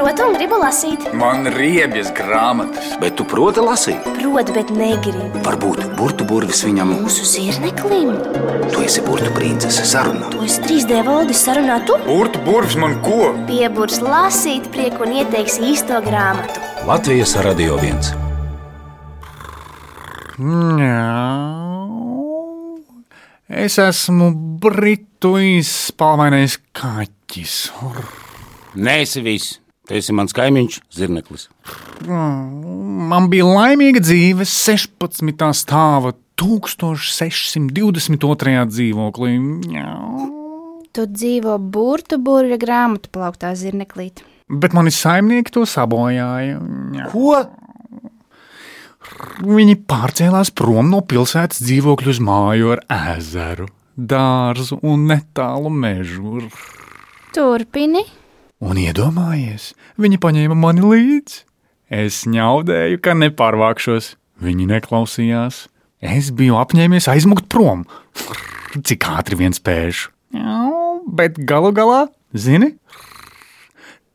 protu un gribu lasīt. Man riebjas grāmatas. Bet tu proti lasīt? Protu, bet negribu. Varbūt burbuļu burvis viņam. Mūsu zirneklim. Tu esi princese sarunā. To es 3D valdis sarunā tu. Burtu burvis man ko? Pieburs lasīt prieku un ieteiks īsto grāmatu. Latvijas radio viens. Es esmu britu izspalvainais kaķis. Nē, esi viss. Tu esi mans kaimiņš, zirneklis. Man bija laimīga dzīve 16. stāva 1622. dzīvoklī. Tu dzīvo burbuļu grāmatu plauktā zirneklīt. Bet mani saimnieki to sabojāja. Ko? Viņi pārcēlās prom no pilsētas dzīvokļu uz māju ar ezeru, dārzu un netālu mežu. Turpini. Un iedomājies, viņi paņēma mani līdzi. Es ņaudēju, ka nepārvākšos. Viņi neklausījās. Es biju apņēmies aizmukt prom, cik ātri vien spēšu. Bet galu galā, zini,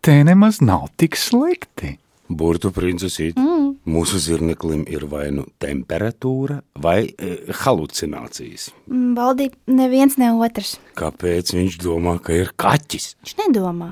te nemaz nav tik slikti. Burbuļu princesīt, mm. mūsu zirneklim ir vai nu temperatūra, vai e, halucinācijas. Baldi, neviens ne otrs. Kāpēc viņš domā, ka ir kaķis? Viņš nedomā,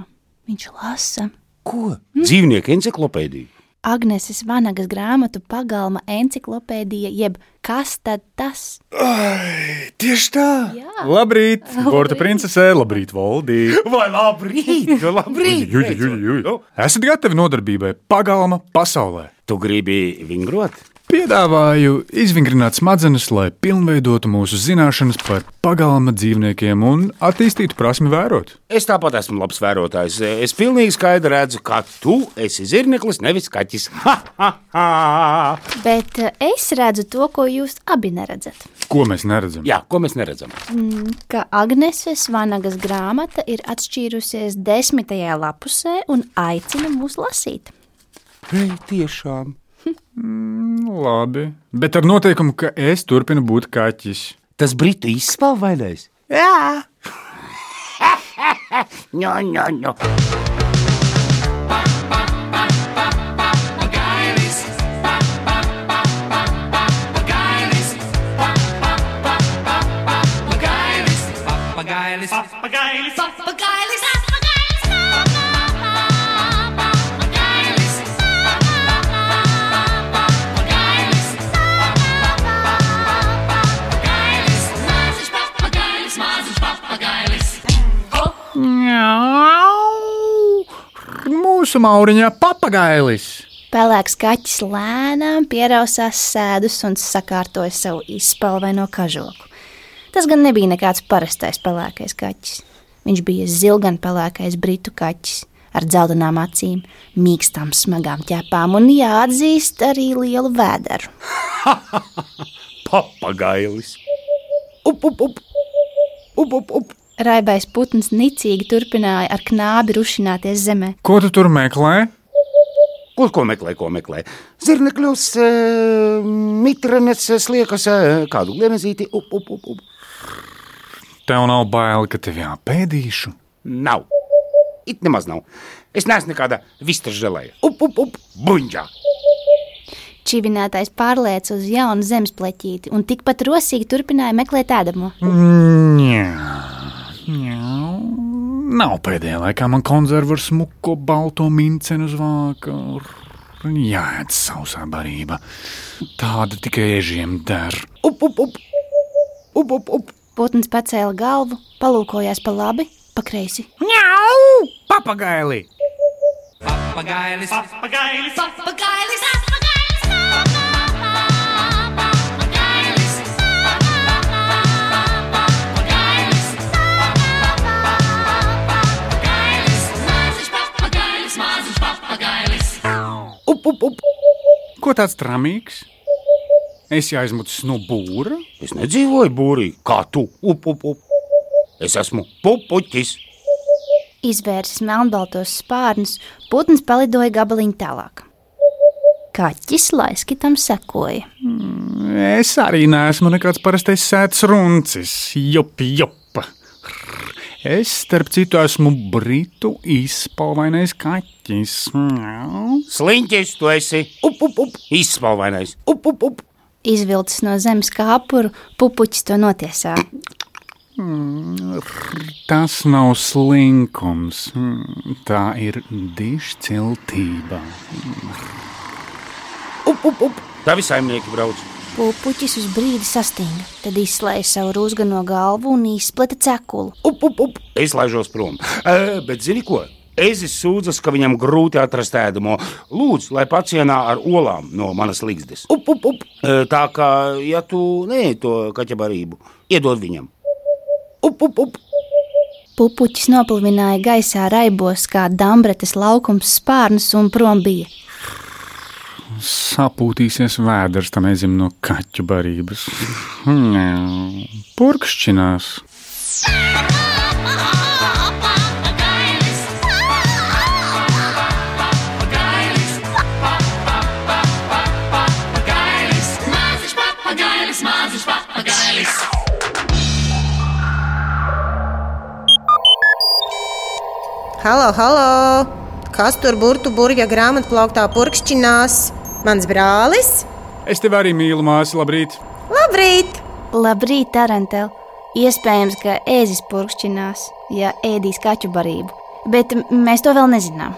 viņš lasa. Ko? Mm. Dzīvnieku encyklopēdija. Agneses Vanagas grāmatu pagalma enciklopēdija, jeb kas tad tas? Ai, tieši tā! Jā. Labrīt, Borta princese, labrīt, Valdī! Vai labrīt? labrīt. Juj, juj, juj. Esat gatavi nodarbībai pagalma pasaulē? Tu gribi vingrot? Piedāvāju izvingrināt smadzenes, lai pilnveidotu mūsu zināšanas par pagalma dzīvniekiem un attīstītu prasmi vērot. Es tāpat esmu labs vērotājs. Es pilnīgi skaidri redzu, ka tu esi zirneklis, nevis kaķis. Ha, ha, ha. Bet eh, es redzu to, ko jūs abi neredzat. Ko mēs neredzam? Jā, ko mēs neredzam? Mm, Ka Agneses Vanagas grāmata ir atšķīrusies desmitajā lapusē un aicina mūs lasīt. Ei, tiešām. Labi, bet ar noteikumu, ka es turpinu būt kaķis. Tas britu izspēlvainais? Jā. ņo, ņo, ņo. Mūsu mauriņā papagailis! Pelēks kaķis lēnām pierausās sēdus un sakārtoja savu izspēlvaino kažoku. Tas gan nebija nekāds parastais pelēkais kaķis. Viņš bija zilganpelēkais britu kaķis ar dzeltenām acīm, mīkstām, smagām ķepām un, jāatzīst, arī lielu vēderu. Papagailis. Up, up, up. Up, up, up. Raibais putns nicīgi turpināja ar knābi rušināties zemē. Ko tu tur meklē? Ko, ko meklē, ko meklē? Zirnekļus, e, mitrenes, sliekas, e, kādu gliemezīti. Up, up, up, up. Tev nav bail, ka tevi apēdīšu. Nav. It nemaz nav. Es neesmu nekāda vistas žēlēja. Up, up, up, buļģā. Čivinātais pārlieca uz jaunu zemes pleķīti un tikpat rosīgi turpināja meklēt ēdamo. Jā, jā. Nav pēdējā laikā man konzervu ar smuko balto mincenu uz vāka. Jā, ēd sausā barība. Tāda tikai ežiem der. Up, up, up. Up, up, up. Putns pacēla galvu, palūkojās pa labi, pa kreisi. Ņau! Papagaili! Papagailis, papagailis, Papagailis, Up, Ko tāds tramīgs? Es jāizmucis no būra. Es nedzīvoju būrī, kā tu. Up, up, up. Es esmu pupuķis. Izvērsis melnbaltos spārnus, putns palidoja gabaliņu tālāk. Kaķis laiski tam sekoja. Es arī neesmu nekāds parastais sēdes runcis. Jup, jup. Es, starp citu, esmu britu izpalvainais kaķis. Sliņķis, tu esi up, up, up, izspalvainais. Up, up, up. Izvilcis no zemes kāpuru, pupuķis to notiesā. Tas nav slinkums, tā ir dišciltība. Up, up, up. Tavi saimnieki brauc. Pupuķis uz brīdi sastinga, tad izslēdza savu rūsgano galvu un izplata cekulu. Up, up, up. Es laižos prom. E, bet zini ko? Ezis sūdzas, ka viņam grūti atrast ēdamo. Lūdzu, lai pacienā ar olām no manas līgzdes. Up, up, up. E, tā kā, ja tu neej to kaķabarību, iedod viņam. Up, up, up. Pupuķis noplivināja gaisā raibos kā dambretes laukums spārnus un prom bija. Sapūtīsies vēders tam ezim no kaķu barības. Purkšķinās. Halo, halo! Kas tur burtu burvja grāmatplauktā purkšķinās? Mans brālis? Es tevi arī mīlu, māsa, labrīt! Labrīt! Labrīt, Tarantel! Iespējams, ka ēzis purkšķinās, ja ēdīs kaķu barību, bet mēs to vēl nezinām.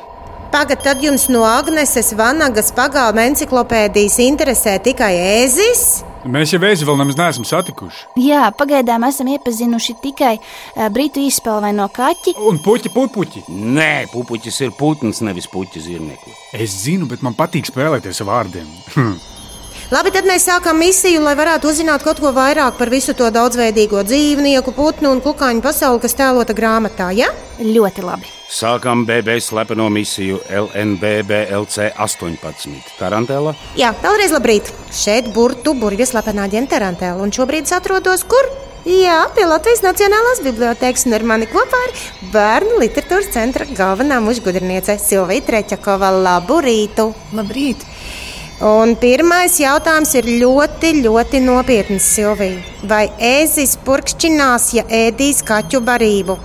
Pagaidā, tad jums no Agneses Vanagas pagalma enciklopēdijas interesē tikai ēzis? Mēs jau vēzi vēl nemaz neesam satikuši. Jā, pagaidām esam iepazinuši tikai uh, britu izspēlvaino kaķi. Un puķi, pupuķi. Nē, pupuķis ir putns, nevis puķis zirneklis. Es zinu, bet man patīk spēlēties ar vārdiem. Hm. Labi, tad mēs sākam misiju, lai varētu uzzināt kaut ko vairāk par visu to daudzveidīgo dzīvnieku, putnu un kukaiņu pasauli, kas tēlota grāmatā. Ja? Ļoti labi. Sākam BB slepeno misiju LNBBLC 18. Tarantela. Jā, vēlreiz labrīt. Šeit burtu burvja slepenā ģenterantēla, un šobrīd es atrodos kur? Jā, pie Latvijas Nacionālās bibliotēkas, un ar mani kopā ir Bērnu literatūras centra galvenā mužgudriniece Silvija Trečakova. Labu rītu! Labrīt! Un pirmais jautājums ir ļoti, ļoti nopietns, Silvija. Vai ēzis purkšķinās, ja ēdīs kaķu barību?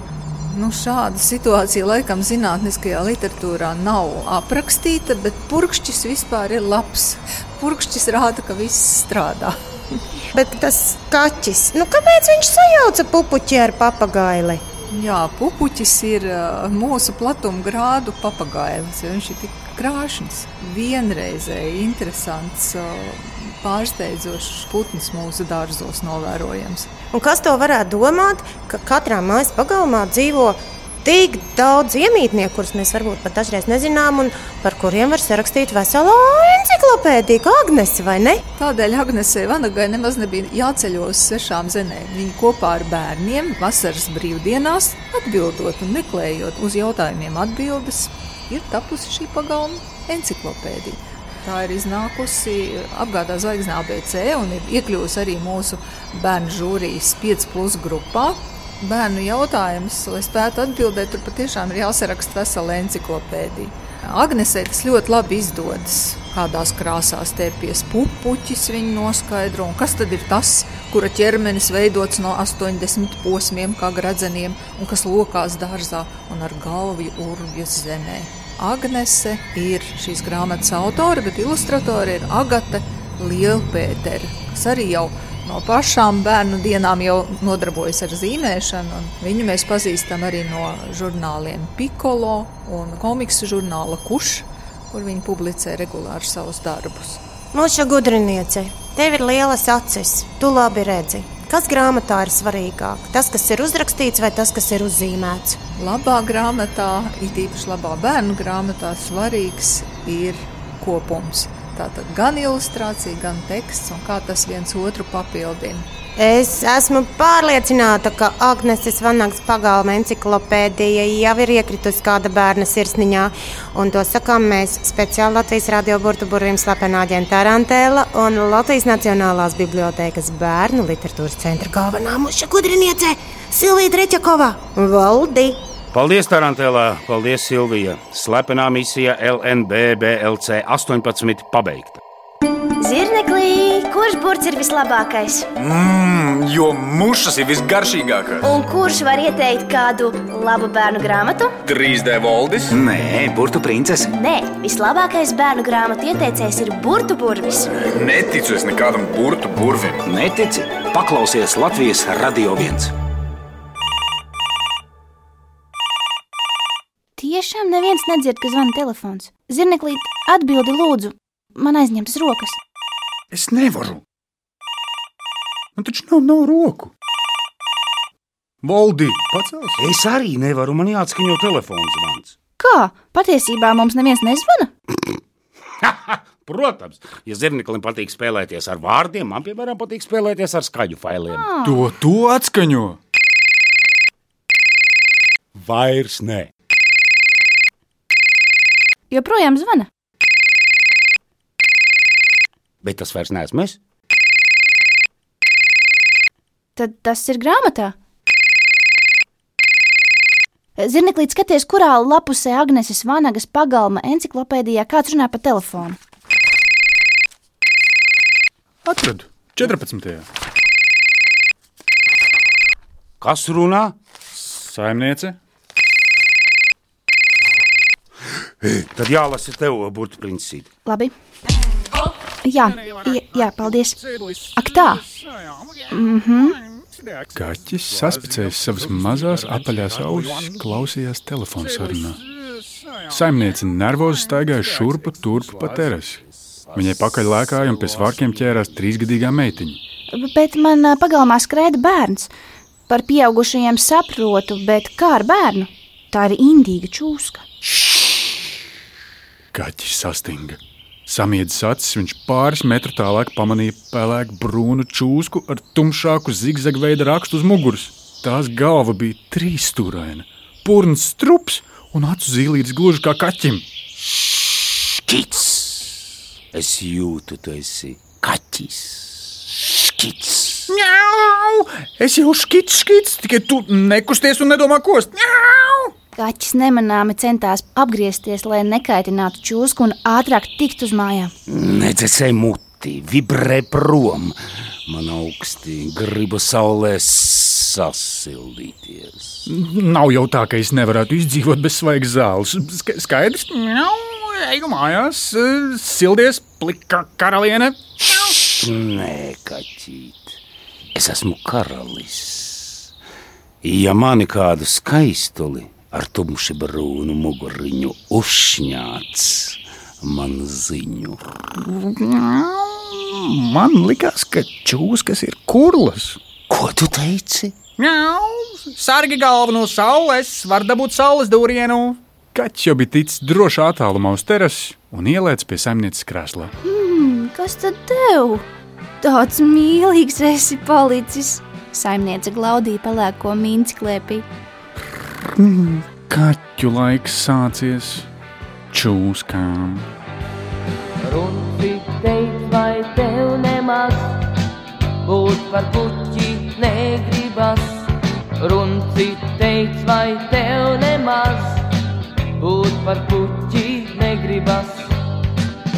Nu, šāda situācija laikam zinātniskajā literatūrā nav aprakstīta, bet purkšķis vispār ir labs. Purkšķis rāda, ka viss strādā. Bet tas kaķis, nu kāpēc viņš sajauca pupuķi ar papagaili? Jā, pupuķis ir ā, mūsu platuma grādu papagailis, viņš ir tik krāšņs. Vienreizēji interesants, pārsteidzošs putns mūsu dārzos novērojams. Un kas to varētu domāt, ka katrā mājas pagalmā dzīvo tik daudz iemītnieku, kurus mēs varbūt pat dažreiz nezinām, un par kuriem var sarakstīt veselu enciklopēdiju, kā Agnese, vai ne? Tādēļ Agnesei Vanagai nemaz nebija jāceļo uz svešām zemēm. Viņa kopā ar bērniem vasaras brīvdienās atbildot un meklējot uz jautājumiem atbildes, ir tapusi šī pagalma enciklopēdija. Tā ir iznākusi apgādā zvaigznā ABC un ir iekļuvusi arī mūsu bērnu žūrijas 5 plus grupā. Bērnu jautājums, lai spētu atbildēt, tur patiešām ir jāsaraksta vesela enciklopēdija. Agnesē tas ļoti labi izdodas. Kādās krāsās tērpies pupuķis, viņa noskaidro, un kas tad ir tas, kura ķermenis veidots no 80 posmiem, kā gradzeniem, un kas lokās dārzā un ar galvu urvjas zemē. Agnese ir šīs grāmatas autore, bet ilustratori ir Agate Lielpētera, kas arī jau no pašām bērnu dienām jau nodarbojas ar zīmēšanu. Viņu mēs pazīstam arī no žurnāliem Piccolo un komiksu žurnāla Kuš, kur viņi publicē regulāri savus darbus. Mūsu gudriniece, tev ir lielas acis, tu labi redzi. Kas grāmatā ir svarīgāk? Tas, kas ir uzrakstīts, vai tas, kas ir uzzīmēts? Labā grāmatā, it īpaši labā bērnu grāmatā, svarīgs ir kopums. Tātad gan ilustrācija, gan teksts, un kā tas viens otru papildina. Es esmu pārliecināta, ka Agnēs Vanagas pagalma enciklopēdija jau ir iekritusi kāda bērna sirsniņā. Un to sakām mēs speciāli Latvijas radio burbuļu burvim slepenā aģenta Tarantēla un Latvijas Nacionālās bibliotēkas bērnu literatūras centra galvenā muša gudriniece Silvija Trečakova. Valdi! Paldies, Tarantēlā! Paldies, Silvija! Slepenā misija LNBBLC 18 pabeigta. Zirneklī, kur Kurš burts ir vislabākais? Mmm, jo mušas ir visgaršīgākās. Un kurš var ieteikt kādu labu bērnu grāmatu? 3D valdis. Nē, burtu princese. Nē, vislabākais bērnu grāmatu ieteicējs ir burtu burvis. Neticu es nekādam burtu burvim. Netici? Paklausies Latvijas Radio 1. Tiešām neviens nedzird, ka zvana telefons. Zirneklīt, atbildi lūdzu. Man aizņemtas rokas. Es nevaru. Man taču nav, nav roku. Valdi, pacels! Es arī nevaru, man jāatskaņo telefons zvans. Kā? Patiesībā mums neviens nezvana? Protams, ja zirneklim patīk spēlēties ar vārdiem, man, piemēram, patīk spēlēties ar skaļu failiem. To, to atskaņo! Vairs nē. Joprojām zvana. Bet tas vairs neesmu es. Tad tas ir grāmatā. Zirneklīt, skaties, kurā lapusē Agneses Vanagas pagalma enciklopēdijā kāds runā pa telefonu. Atradu 14. Kas runā? Saimniece. Tad jālasa tev, burbuļu princīte. Labi. Jā, jā, jā, paldies. Ak, tā. Kaķis saspicējis savas mazās apaļās ausis, klausījās telefona sarunā. Saimniece nervozi staigāja šurpu turpu pa terasi. Viņai pakaļ lēkāja un pie svārkiem ķērās trīsgadīgā meitiņa. Bet man pagalmā skraida bērns. Par pieaugušajiem saprotu, bet kā ar bērnu? Tā ir indīga čūska. Kaķis sastinga. Samiedzis acis, viņš pāris metru tālāk pamanīja pelēku brūnu čūsku ar tumšāku zigzagveida rakstu uz muguras. Tās galva bija trīsstūraina, purns strups un acu zīlītes gluži kā kaķim. Škits! Es jūtu, tu esi kaķis. Škits! Ņau! Es jau skits, skits, tikai tu nekusties un nedomā kost. Ņau! Kaķis nemanāmi centās apgriezties, lai nekaitinātu čūsku un ātrāk tiktu uz mājām. Nedzēsēji muti, vibrē prom. Man augsti gribu saulē sasildīties. Nav jau tā, ka es nevarētu izdzīvot bez svaigas zāles. Sk skaidrs? Ņau! Eju mājās, sildies, plika karaliene. Nē, kaķīt, es esmu karalis. Ja mani kādu skaistuli ar tumši brūnu muguriņu uzšņāts, man ziņu. Man likās, ka čūskas ir kurlas. Ko tu teici? Ņau! Sargi galvu no saules, var dabūt saules dūrienu. Kaķis jau bija ticis drošā attālumā uz terases un ielēcis pie saimnieces krēslā. Mm, kas tad tev? Tāds mīlīgs esi palicis. Saimniece glaudīja pelēko mīnci klēpī. Kaķu laiks sācies čūskām. Runci teikt, vai tev nemaz būt par puķi negribas. Runci teikt, vai tev nemaz būt par puķi negribas.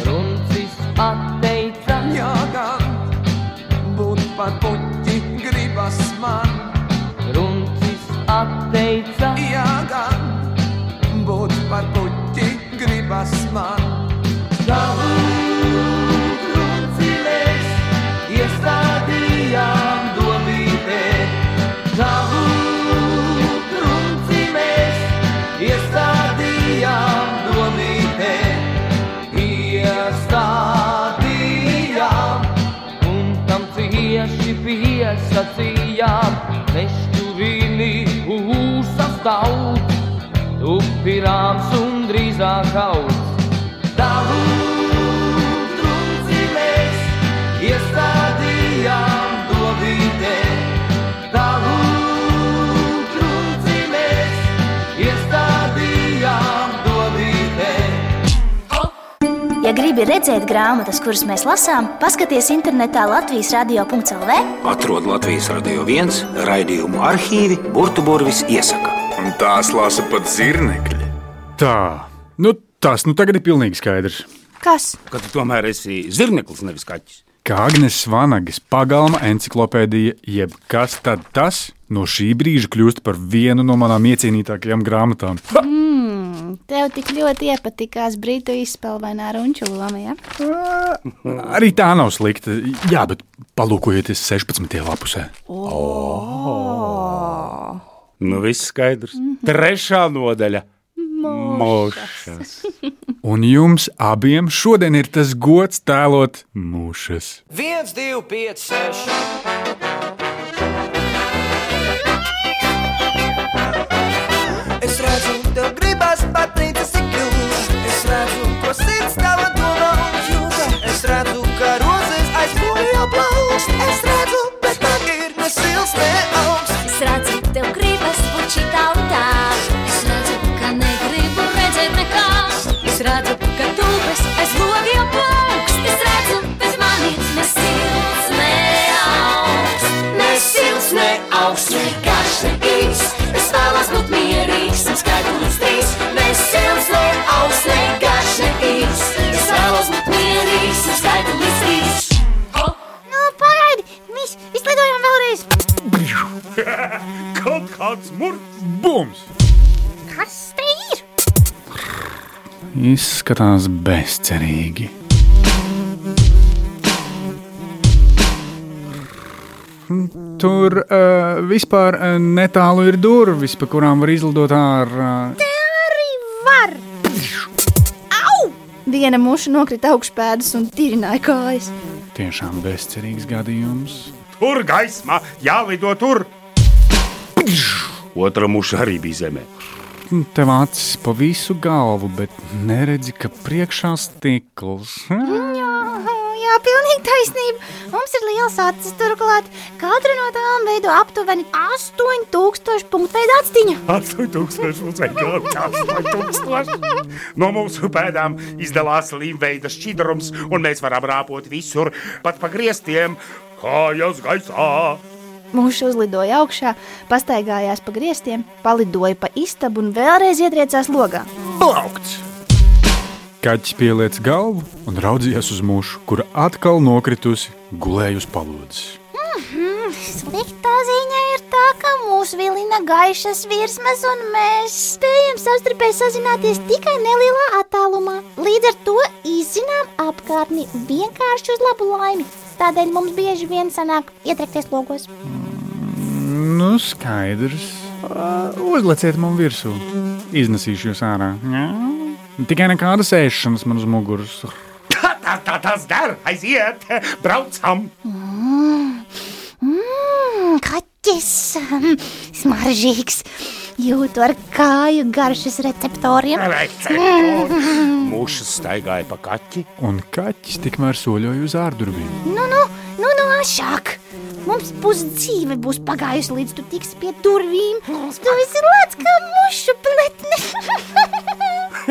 Runcis atteica, Jā, gan būt par puķi Runcis atteica, Jā, gan būt par puķi daudz, tupirāms un drīzāk kaut. Tavu trunci mēs iestādījām dobītē. Tavu trunci mēs iestādījām dobītē. Ja gribi redzēt grāmatas, kuras mēs lasām, paskaties internetā Latvijas radio.cl. Atrod Latvijas Radio 1 raidījumu arhīvi Burbuļsaktas iesaka. Un tās lasa pat zirnekļi. Tā, nu tas nu tagad ir pilnīgi skaidrs. Kas? Ka tu tomēr esi zirneklis, nevis kaķis. kā Agnēs Vanagas pagalma enciklopēdija, jeb kas tad tas no šī brīža kļūst par vienu no manām iecienītākajām grāmatām. Mm, tev tik ļoti iepatikās brītu izspēlvainā runču loma, ja? Arī tā nav slikta. Jā, bet palūkojieties 16. lapusē. Oh. Nu, viss skaidrs. Trešā nodaļa. Mošas. Un jums abiem šodien ir tas gods tēlot mušas. 1, 2, 5, 6. Izskatās bezcerīgi. Tur uh, vispār uh, netālu ir durvis, pa kurām var izlidot ārā. Te arī var! Au! Viena muša nokrita augšpēdas un tirināja kājas. Tiešām bezcerīgs gadījums. Tur gaismā, jālido tur. Otra muša arī bija zemē. Tev acis pa visu galvu, bet neredzi, ka priekšā stikls. Jā, jā, pilnīgi taisnība. Mums ir liels acis, turklāt katra no tām veido aptuveni 8000 punktu veidu atstiņu. 8000! No mūsu pēdām izdalās līmveida šķidrums, un mēs varam rāpot visur, pat pa griestiem, kājas gaisā. Mūžs uzlidoja augšā, pastaigājās pa griestiem, palidoja pa istabu un vēlreiz ietriecās logā. Plaukts! Kaķis pieliec galvu un raudzījās uz mušu, kura atkal nokritusi, gulēja uz palodzes. Mhm, Sliktā ziņa ir tā, ka mūsu vilina gaišas virsmas, un mēs spējam savstarpēji sazināties tikai nelielā attālumā. Līdz ar to izzinām apkārtni vienkārši uz labu laimi. Tādēļ mums bieži vien sanāk ietrekties logos. Nu, skaidrs. Uh, Uzleciet man virsū. Iznesīšu jūs ārā. Jā. Tikai nekādas ēšanas man uz muguras. Tā, tā, tā tas der, aiziet, braucam! Mm, mm, kaķis, mm, smaržīgs. Jūtu ar kāju garšas receptoriem. Receptori. Mūšas staigāja pa kaķi. Un kaķis tikmēr soļoja uz ārdurvīm. Nu, nu, nu, nu ašāk! Mums pusdzīve būs pagājusi, līdz tu tiksi pie durvīm. Tu esi lēts kā mušu pletne.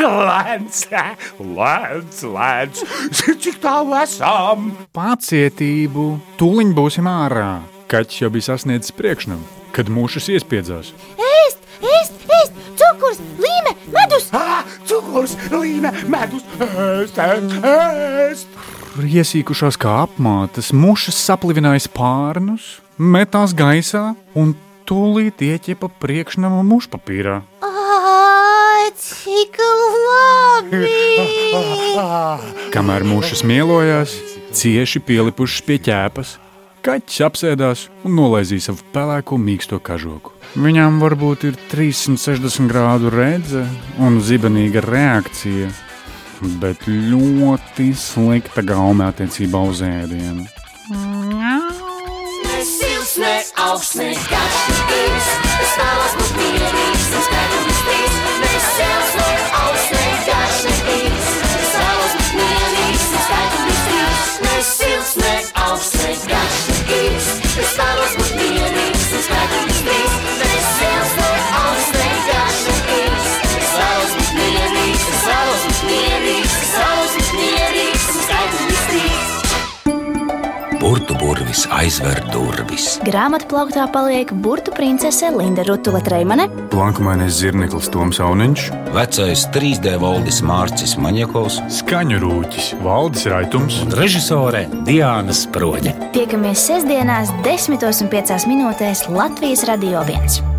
Lēns, lēns, lēns. Cik tālu esam? Pacietību, tūliņ būsim ārā. Kaķis jau bija sasniedzis priekšnamu, kad mūšas iespiedzās. ēst, ēst, ēst, cukurs, līme, medus! Ah, cukurs, līme, medus, ēst, ēst, ēst. Iesīkušās kā apmātas, mušas saplivināja spārnus, metās gaisā un tūlīt ieķepa priekšnamu mušpapīrā. Cik labi! Kamēr mušas mielojās, cieši pielipušas pie ķēpas, kaķis apsēdās un nolaizīja savu pelēko mīksto kažoku. Viņām varbūt ir 360 grādu redze un zibenīga reakcija, bet ļoti slikta gaume attiecībā uz ēdienu. Ne silts, ne augsts, ne garš, ne vēlos būt mierīgs un skaidrs. Ne silts, ne augsts, aizver durvis. Grāmatā plauktā paliek burbuļu princese Linda Rutula Treimane, Blankumainais zirneklis Toms Auniņš, Vecais 3D valdis Mārcis Maņakovs skaņu rūķis Valdis Raitums un režisore Diana Sproģe. Tiekamies sestdienās, 10,5 minūtēs Latvijas Radio 1.